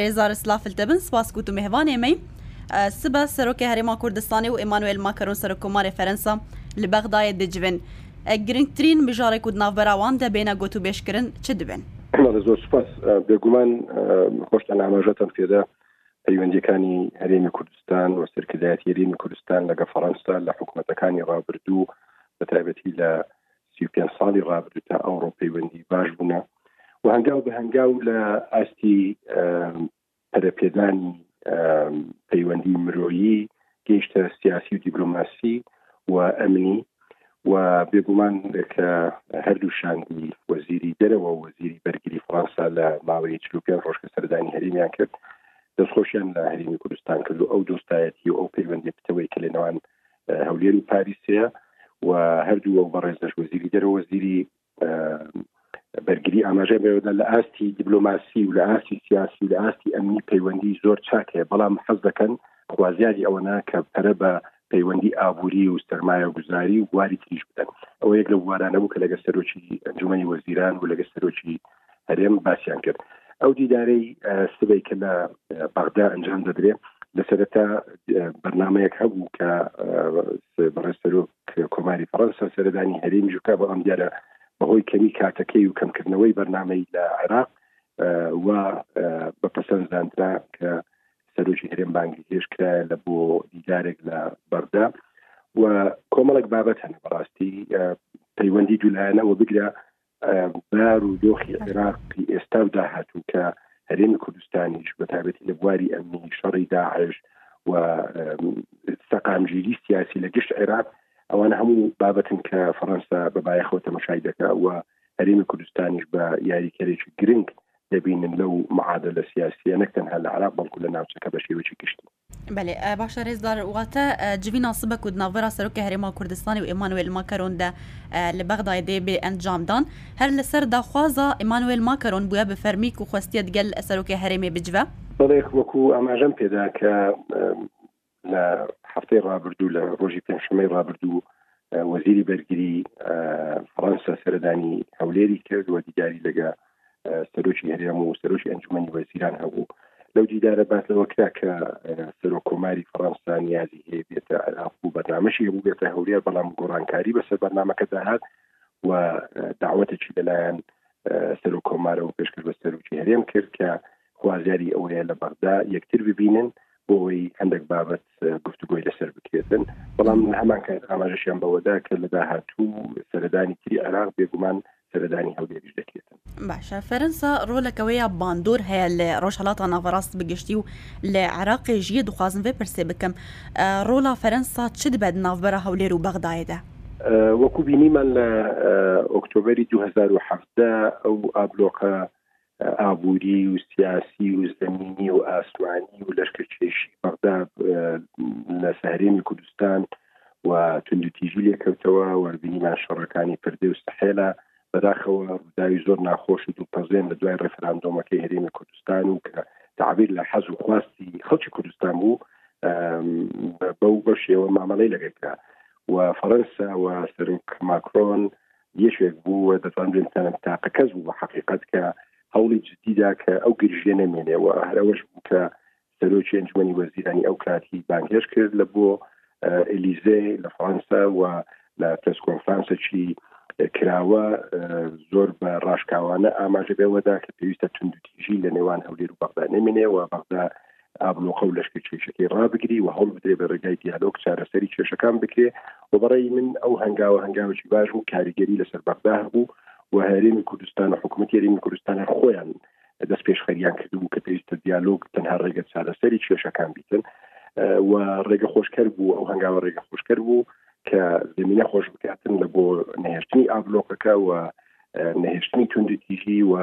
رێزار سلافل تە بن سپاس کووت و مێهڤانێ مەی سبە سەرۆکێ هەرێما کوردستانێ و ئێمانوێل ماکەرۆن سەرۆک کۆمارێ فەرەنسا لە بەغداێ دجڤن ئە گرنگترین مژاڕێ کوو دناڤبەرا وان دە بێنە گۆتوبێژ کرن چ دبێن؟ بەڵێ زۆر سوپاس. بێگومان خۆشتان ئاماژەتان پێدا پەیوەندیەکانی هەرێمی کوردستان و سەرکردایەتی هەرێمی کوردستان لەگە فەڕەنسا لە حکومەتەکانی ڕابردوو بەتایبەتی لە سی و پێنج ساڵی ڕابردوو تا ئەوڕۆ پەیوەندی باش بوونە و هەنگاو بە هەنگاو لە ئاستی پەرەپێدانی پەیوەندی مرۆیی گەیشتە سیاسی و دیبلۆماسی و ئەمنی و بێگومان کە هەردوو شاندی وەزیری دەرەوە وەزیری بەرگری فڕەنسا لە ماوەی چلو پێ ڕۆژ کە سەردانی هەرێمیان کرد دەستخۆشیان لە هەرێمی کوردستان کرد و ئەو دۆستایەتی و ئەو پەیوەندی پتەوەی کە لە نێوان هەولێر و پاریس هەیە و هەردوو ئەو بەڕێزەش وەزیری دەرە وەزیری بەرگری ئاماژە بەوەدا لە ئاستی دیبلۆماسی و لە ئاستی سیاسی و لە ئاستی ئەمنی پەیوەندی زۆر چاک هەیە بەڵام حەز دەکەن خوازیاری ئەوەنا کە پەرە بە پەیوەندی ئابووری و سرمایە گوزاری و بواری تریش بدەن ئەوە یەک لە بوارانە بوو کە لەگە سەرۆکی ئەنجومی وەزیران و لەگە سەرۆکی هەرێم باسیان کرد ئەو دیدارەی سبەی کە لە بەغدا ئەنجام دەدرێت لە سەرەتا بەرنمەیەک هەبوو کە بەڕێستەرۆک کۆماری فەڕەنسا سەردانی هەریم جوکا بۆ ئەم دیارە بەهۆی کەمی کاتەکەی و کەمکردنەوەی بەرنمەی لە عێراق و بە پەسەنزدانرا کە سەرۆکی هەرێم بانگی هێش کرایە لە بۆ دیدارێک لە بەغدا و کۆمەڵک بابەت هەن بەڕاستی پەیوەندی دوولایەنەوە بگرە بار و دۆخی عێراقی ئێستا و داهاتوو کە هەرێمی کوردستانیش بە تابەتی لە بواری ئەمنی شەڕی داعش و سەقامگیری سیاسی لە گشت عێراق ئەوان هەموو بابەتن کە فەڕەنسا بە بایەخەوە تەمەشای دەکە و هەرێمی کوردستانیش بە یاریکەرێکی گرنگ دەبینن لەو معادە لە سیاسیە نەک تەنها لە عراق بەڵکو لە ناوچەکە بە شێوەی گشتی بەلێ باشە رێزدار واتە جڤین ئاسبەک و دناڤەرا سەرۆکێ هەرێما کوردستانی و ئێمانوێل ماکەرۆن دە لە بەغدایێ دێ بێ ئەنجام دان هەر لە سەر داخوازا ئێمانوێل ماکەرۆن بویە بە فەرمی کو خوەستیە دگەل سەرۆکێ هەرێمێ بجڤە؟ بەڵێ وەکو ئاماژەم پێدا کە لە هەفتەی ڕابردوو لە ڕۆژی پێنجشەمەی ڕابردوو وەزیری بەرگری فەڕەنسا سەردانی هەولێری کرد و دیداری لەگە سەرۆکی هەرێم و سەرۆکی ئەنجومی وەزیران هەبوو لەو دیدارە باس لەوە کرا کە سەرۆ کۆماری فەڕەنسا نیازی هەیە بێتە عراق و بەنامەشی بوو بێتە هەولێر بەڵام گۆڕانکاری بەسەر بەنامەکە داهات و داوەتێکی لەلایەن سەرۆ کۆمارەوە پێشکەش بە سەرۆکی هەرێم کرد کە خوازیاری ئەوەیە لە بەغدا یەکتر ببینن بۆی هەندێک بابەت گفتوگۆی لەسەر بکرێتن بەڵام هەمان کات ئاماژەشیان بەوەدا کە لە داهاتوو سەردانی تری عراق بێگومان سەردانی هەولێریش دەکرێتن. باشە فەرەنسا ڕۆلەکە وەیە باندۆر هەیە لە ڕۆژهەڵاتا ناڤەڕاست بگشتی و لە عراقێ ژیە دخوازم ڤێ پرسێ بکەم ڕۆلا فەرەنسا چ دبەد ناڤبەرا هەولێر و بەغدایەدا؟ وەکو بینیمان لە ئۆکتۆبەری دوو هەزار و حەڤدە ئەو ئابلۆقە ئابووری و سیاسی و زەمینی و ئاسمانی و لەشکرکێشی بەغدا لەسە هەرێمی کوردستان و توندوتیژی لێکەوتەوە و بینیمان شەڕەکانی پردێ و سەحێلا بەداخەوە ڕووداوی زۆر ناخۆش و دڵتەزێن لە دوای ڕێفراندۆمەکەی هەرێمی کوردستان و کە تعبیر لە حەز و خواستی خەڵکی کوردستان بوو بەو بەشێوە مامەڵەی لەگەکە و فەرەنسا و سەرک ماکرۆن یەکێک بوو و دەزانرێن تەنم تاقە کەس بوو بە حقیقت کە هەوڵی جددیدا کە ئەو گرژیە نەمێنێ و هەرەوەش بوو کە سەرۆکی ئەنجومی وەزیرانی ئەو کاتی بانگهێش کرد لە بۆ ئلیزێ لە فەرەنسا و لە پرس کۆنفرانسەکی کراوە زۆر بە ڕاشکاوانە ئاماژە بێوەدا کە پێویستە توندتیژی لە نێوان هەولێر و بەغدا نمێنێ و بەغدا ئابلۆقە و لەشکرکێشەکەی ڕابگری و هەوڵ بدرێ بە ڕێگای دیالۆگ چارەسەری کێشەکان بکرێ و بەڕێی من ئەو هەنگاوە هەنگاوێکی باش بوو کاریگەری لەسەر بەغدا هەبوو و هەرێمی کوردستان و حکوومەت هەرێمی کوردستان هەر خۆیان دەست پێشخەریان کردبوو کە پێویستە دیالۆگ تەنها ڕێگە چارەسەری کێشەکان بیتن و ڕێگە خۆشکەر بوو ئەو هەنگاوە ڕێگە خۆشکەر بوو کە زمینە خۆش بکاتن لە بۆ نهێشتنی ئابلۆقەکە و نهێشتنی توندتیژی و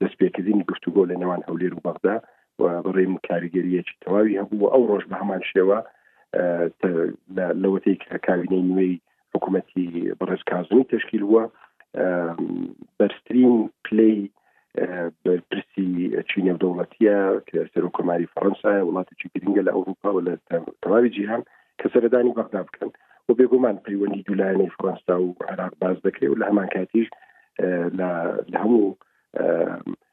دەستپێکردنی گفتوگۆ لە نێوان هەولێر و بەغدا و بەڕێی من کاریگەریەکی تەواوی هەبوو و ئەو ڕۆژ بە هەمان شێوە لەوەتەی کە کابینەی نوێی حکوومەتی بەڕێز کازمی تشکیل بووە بەرزترین پلەی پرسی چی نێودەوڵەتیە کە سەرۆک کۆماری فەڕەنسایە وڵاتێکی گرنگە لە ئەوروپا و لە تەواوی جیهان کە سەردانی بەغدا بکەن و بێگومان پەیوەندی دوولایەنەی فڕەنسا و عراق باز دەکرێت و لە هەمان کاتیش لە هەموو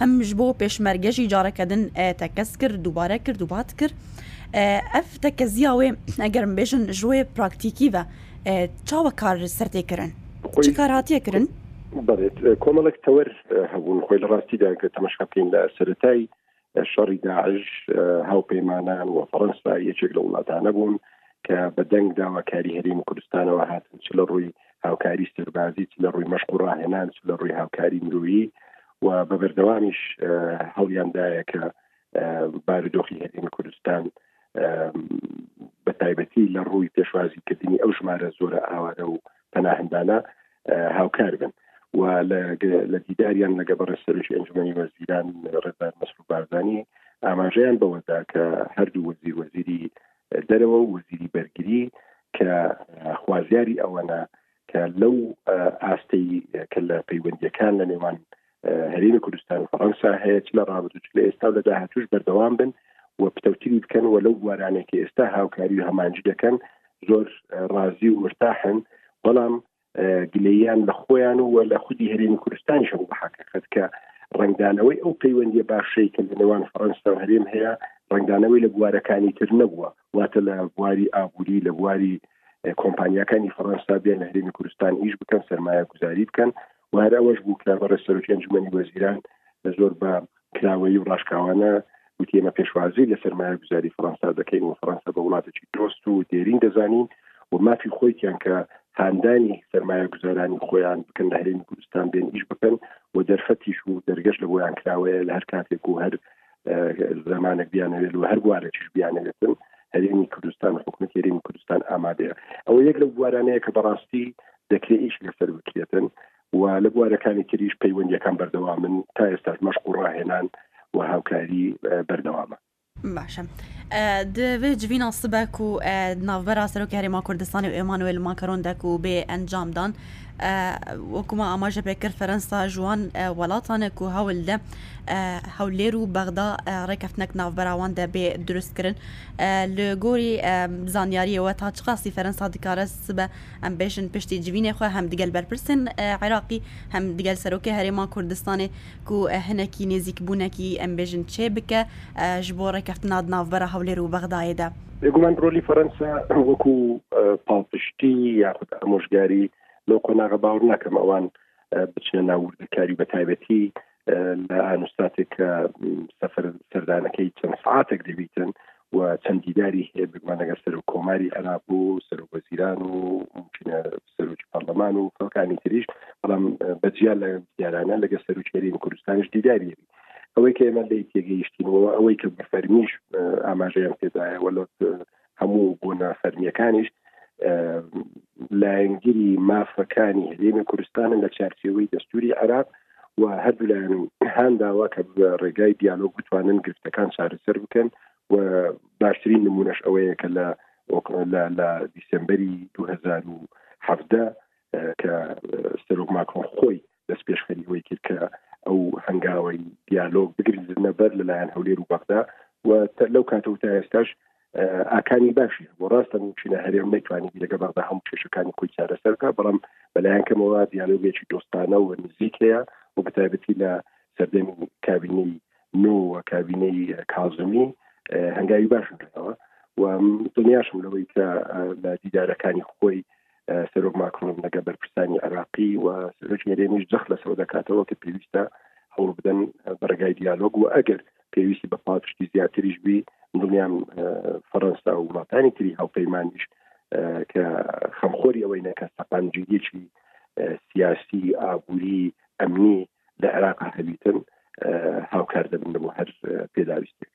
هەم ژ بۆ پێشمەرگە ژی جارە کەدن تە کەس کر دووبارە کر دووبات کر ئەف تە کە زیاوێ ئەگەرم بێژن ژوێ پراکتیکی ڤە چاوە کار سەرتێ کرن چ کار هاتیە کرن؟ بەێت کۆمەڵک تەوەر هەبوون خۆی لە ڕاستی داکە تەمەشقا بکەین لە سەتای شەڕی داعش هاوپەیمانان و فەڕەنسا یەکێک لە وڵاتانە بوون کە بە دەنگ داواکاری هەریم کوردستانەوە هاتن چ لە ڕووی هاوکاری سەربازی چ لە ڕووی مەشق و ڕاهێنان چ لە ڕووی هاوکاری مرۆیی و بە بەردەوامیش هەڵیاندایە کە بارودۆخی هەرێمی کوردستان بە تایبەتی لە ڕووی پێشوازی کردنی ئەو ژمارە زۆرە ئاوارە و پەناهندانە هاوکار بن و لە دیداریان لەگە بەڕێ سەرش ئەنجومی وەزیران ڕێبار مەسرور بارزانانی ئاماژەیان بەوەدا کە هەردوو وەزیر وەزیری دەرەوە و وەزیری بەرگری کە خوازیاری ئەوەنە کە لەو ئاستی کە لە پەیوەندیەکان لە نێوان هەرێمی کوردستان و فەڕەنسا هەیە چ لە ڕابردوو لە ئێستا و لە داهاتوش بەردەوام بن و پتەوتری بکەن و لەو بوارانێکی ئێستا هاوکاری و هەمانجی دەکەن زۆر ڕازی و مرتاحن بەڵام گلەیان لە خۆیان و لە خودی هەرێمی کوردستانیش هەبوو بەحقیقت کە ڕنگدانەوەی ئەو پەیوەندی باشەی کە لە نێوان فەرەنسا و هەرێم هەیە ڕنگدانەوەی لە بوارەکانی تر نەبووە واتە لە بواری ئابووری لە بواری کۆمپانیاکانی فەڕەنسا بێن لە هەرێمی کوردستان ئیش بکەن سەرمایە گوزاری بکەن و هەر ئەوەش بوو کە بەڕێ سەرۆکی ئەنجومەنی وەزیران زۆر بە کراوەی و ڕاشکاوانە وتی ئێمە پێشوازی لە سەرمایە گوزاری فەڕەنسا دەکەین و فەڕەنسا بە وڵاتێکی دۆست و دێرین دەزانین و مافی خۆیان کە هاندانی سەرمایە گوزارانی خۆیان بکەن لە هەرێمی کوردستان بێن ئیش بکەن و دەرفەتیش و دەرگەش لە بۆیان کراوەیە لە هەر کاتێک و هەر زمانێک بیانەوێت و هەر بوارێکیش بیانەوێتن هەرێمی کوردستان حکومت هەرێمی کوردستان ئامادەیە ئەوە یەک لە بوارانەیە کە بەڕاستی دەکرێت ئیش لەسەر بکرێتن و لە بوارەکانی تریش پەیوەندیەکان بەردەوا من تا ئێستاش مەشق و ڕاهێنان و هاوکاری بەردەوامە باشە دەێ جوینان سبەک و ناوبەرا سەرۆکی هەرێما کوردستانی و ئێمانوێل ماکەرۆندەک و بێ ئەنجامدان وەکو ما ئاماژە پێ کرد فەرەنسا ژوان وەلاتانێک و هەول دە هەولێر و بەغدا ڕێکەفتنەک ناوبراوان دەبێ دروستکردن لە گۆری زانیاریەوە تا چقاسی فەرەنسا دکارە سبە ئەم بێژن پشتی جوینێ خۆ هەم دگەل بەرپرسن عێراقی هەم دگەل سەرۆکی هەرێما کوردستانێ کو هەنێکی نێزیک بوونەکی ئەم بێژن چێ بکە ژ بۆ ڕێکەفتنات ناوبەرە هەولێر و بەغدایەدا. بێگومان ڕۆلی فەرەنسا وەکو پاڵپشتی یاخود ئامۆژگاری لەو قۆناغە باور ناکەم ئەوان بچنە ناوردەکاری بە تایبەتی لە ئانوستاتێک کە سەفر سەردانەکەی چەند ساعتێک دەبیتن و چەندیداری هەیە بگومانەگە سەر و کۆماری عراق و سەر و وەزیران و ممکنە سەرۆکی پەرلەمان و خەڵکانی تریش بەڵام بەجیا لە دیارانە لەگە سەرۆکێرین کوردستانیش دیداری ئەوەی کە ئێمە لی تێگەیشتینەوە ئەوەی کە بەفەرمیش ئاماژەیان پێدایە وەلۆت هەموو بۆ نافەرمیەکانیش لایەنگیری مافەکانی هەرێمی کوردستانە لە چارچێوەی دەستوری عراق و هەردوو لایەن هانداوە کە ڕێگای دیالۆگ بتوانن گرفتەکان چارەسەر بکەن و باشترین نمونەش ئەوەیە کە لە لە دیسمبری 2017 کە سەرۆک ماکۆن خۆی دەستپێشخەری ئەوەی کرد کە ئەو هەنگاوی دیالۆگ بگرزنە بەر لەلایەن هەولێر و بەغدا و لەو کاتە و تا ئێستاش ئاکانی باشی بۆ ڕاستە موچینە هەرێم نەیتوانی بیرەکە بەغدا هەموو کێشەکانی خۆی چارەسەر بکە بەڵام بەلایەنکەمەوە دیالۆگێکی دۆستانە و نزیک هەیە و بەتابەتی لە سەردەمی کابینەی نۆ و کابینەی کازمی هەنگاوی باشەوە و دڵنیاشم لەوەی کە لە دیدارەکانی خۆی سەرۆک ماکرۆن لەگە بەرپرسانی عراقی و سەرۆکی هەرێمیش جەخ لەسەوە دەکاتەوە کە پێویستە هەوڵ بدەن بەڕگای دیالۆگ و ئەگەر پێویستی بە پاڵپشتی زیاتریش بی دڵیان فەڕەنسا و وڵاتانی تری هاوپەیمانیش کە خەمخۆری ئەوەی نەکە سەقامگیریەکی سیاسی ئابووری ئەمنی لە عێراق هەبیتن هاوکار دەبن بۆ هەر پێداویستێک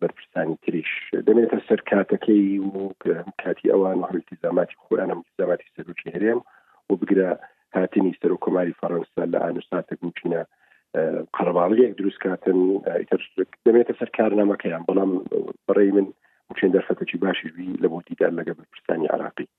بەرپرسانی تریش دەمێتە سەر کاتەکەی و کاتی ئەوان و هەمیتیزاماتی خۆیانم زاماتی سەرروکی هەرێم و بگرە هاتنی سەر و کۆماری فەڕەنسا لە ئانوساتێک بچینە قەرەباڵیەک دروستکاتن دەمێتە سەر کارنامەکەیان بەڵام بڕی من چێن دەرفەتەکی باشی بی لە بۆ دیدار لەگە بەرپرسانی عراقی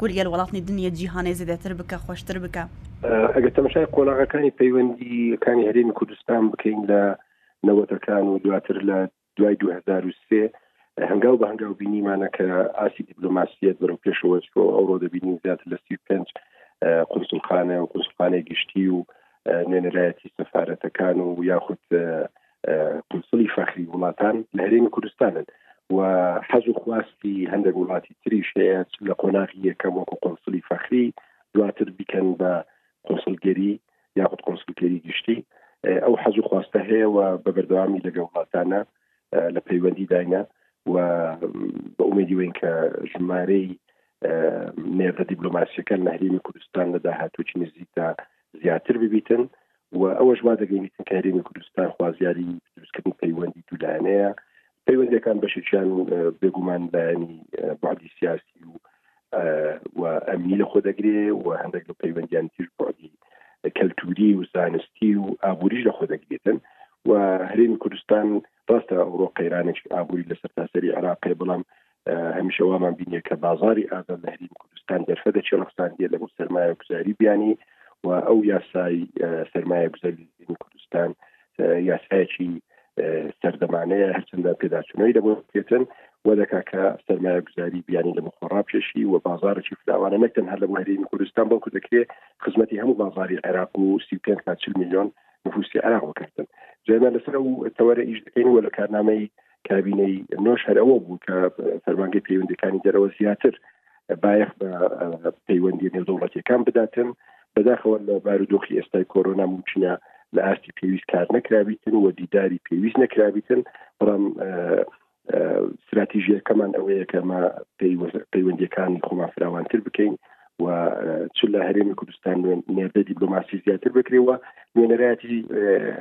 گول گەل وەڵاتنی دنیە جیهانێ زێدەتر بکە خۆشتر بکە. ئەگەر تەمەشای قۆناغەکانی پەیوەندی کانی هەرێمی کوردستان بکەین لە نەوەتەکان و دواتر لە دوای دوو هەزار و سێ هەنگاو بە هەنگاو بینیمانە کە ئاستی دیبلۆماسیەت بەرەو پێشەوە چوە و ئەوڕۆ دەبینین زیاتر لە سی و پێنج قونسولخانە و قونسولخانەی گشتی و نوێنەرایەتی سەفارەتەکان و یاخود قونسڵی فەخری وڵاتان لە هەرێمی کوردستانن و حەز و خواستی هەندێک وڵاتی تریش هەیە لە قۆناغی یەکەم وەکو قۆنسڵی فەخری دواتر بیکەن بە قۆنسڵگەری یاخود قۆنسڵگەری گشتی ئەو حەز و خواستە هەیە و بە بەردەوامی لەگە وڵاتانە لە پەیوەندی داینە و بە ئومێدی وین کە ژمارەی نێردە دیبلۆماسیەکان لە هەرێمی کوردستان لە داهاتووی نزیکدا زیاتر ببیتن و ئەوەش وا دەگەیەنێتن کە هەرێمی کوردستان خوازیاری دروستکردنی پەیوەندی دوولایەنەیە پەیوەندەکان بەشێکیان بێگومان لایەنی بەعدی سیاسی و و ئەمنی لە خۆ دەگرێ و هەندێک لە پەیوەندیان تیش بەعدی کەلتوری و زانستی و ئابووریش لە خۆ دەگرێتن و هەرێمی کوردستان ڕاستە ئەوڕۆ قەیرانێک ئابووری لەسەر تاسەری عراقی بەڵام هەمیشە وامان بینیە کە بازاری ئازاد لە هەریم کوردستان دەرفە دەچێ ڕەخساندیە لە بۆ سەرمایە گوزاری بیانی و ئەو یاسای سەرمایە گوزاری کوردستان یاسایەکی سەردەمانەیە هەرچنددە پێداچونەوەی لە بۆ پێتن و دەکا کە سەرمایە گوزاری بیانی لە مخۆڕا پێشی و بازارێکی فراوانە نەکەن هەر لە بواری کوردستان بەڵکو دەکرێ خزمەتی هەموو بازاری عێراق و سی پێ تا چل میلیۆن نفوسی عراق بکردن جێمە لەسەر و تەوەرە ئیش دەکەین و لە کارنامەی کابینەی نۆش هەر ئەوە بوو کە فەرمانگەی پەیوەندەکانی دەرەوە زیاتر بایەخ بە پەیوەندی نێودوڵەتەکان بداتن بەداخەوە لە بارودۆخی ئێستای کۆرۆنا ممکنە لە ئاستی پێویست کار نەکراویتن و دیداری پێویست نەکراویتن بەڵام استراتیژیەکەمان ئەوەیە کەمە پەیوەندەکانی خۆمان فراوانتر بکەین و چ لە هەرێمی کوردستان نێردەی دیبلۆماسی زیاتر بکرێ و نوێنەرایەتی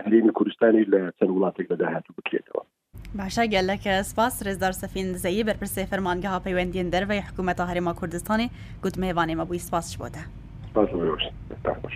هەرێمی کوردستانی لە چەند وڵاتێک لە داهاتوو بکرێتەوە باشە گەلەکە سپاس رێزدار سەفین دزەیی بەرپرسێ فەرمانگەها پەیوەندیێن دەرەوەی حکوومەتە هەرێما کوردستانی گوت مێوانێ مە بووی سپاسش بۆتە سپاس بۆش.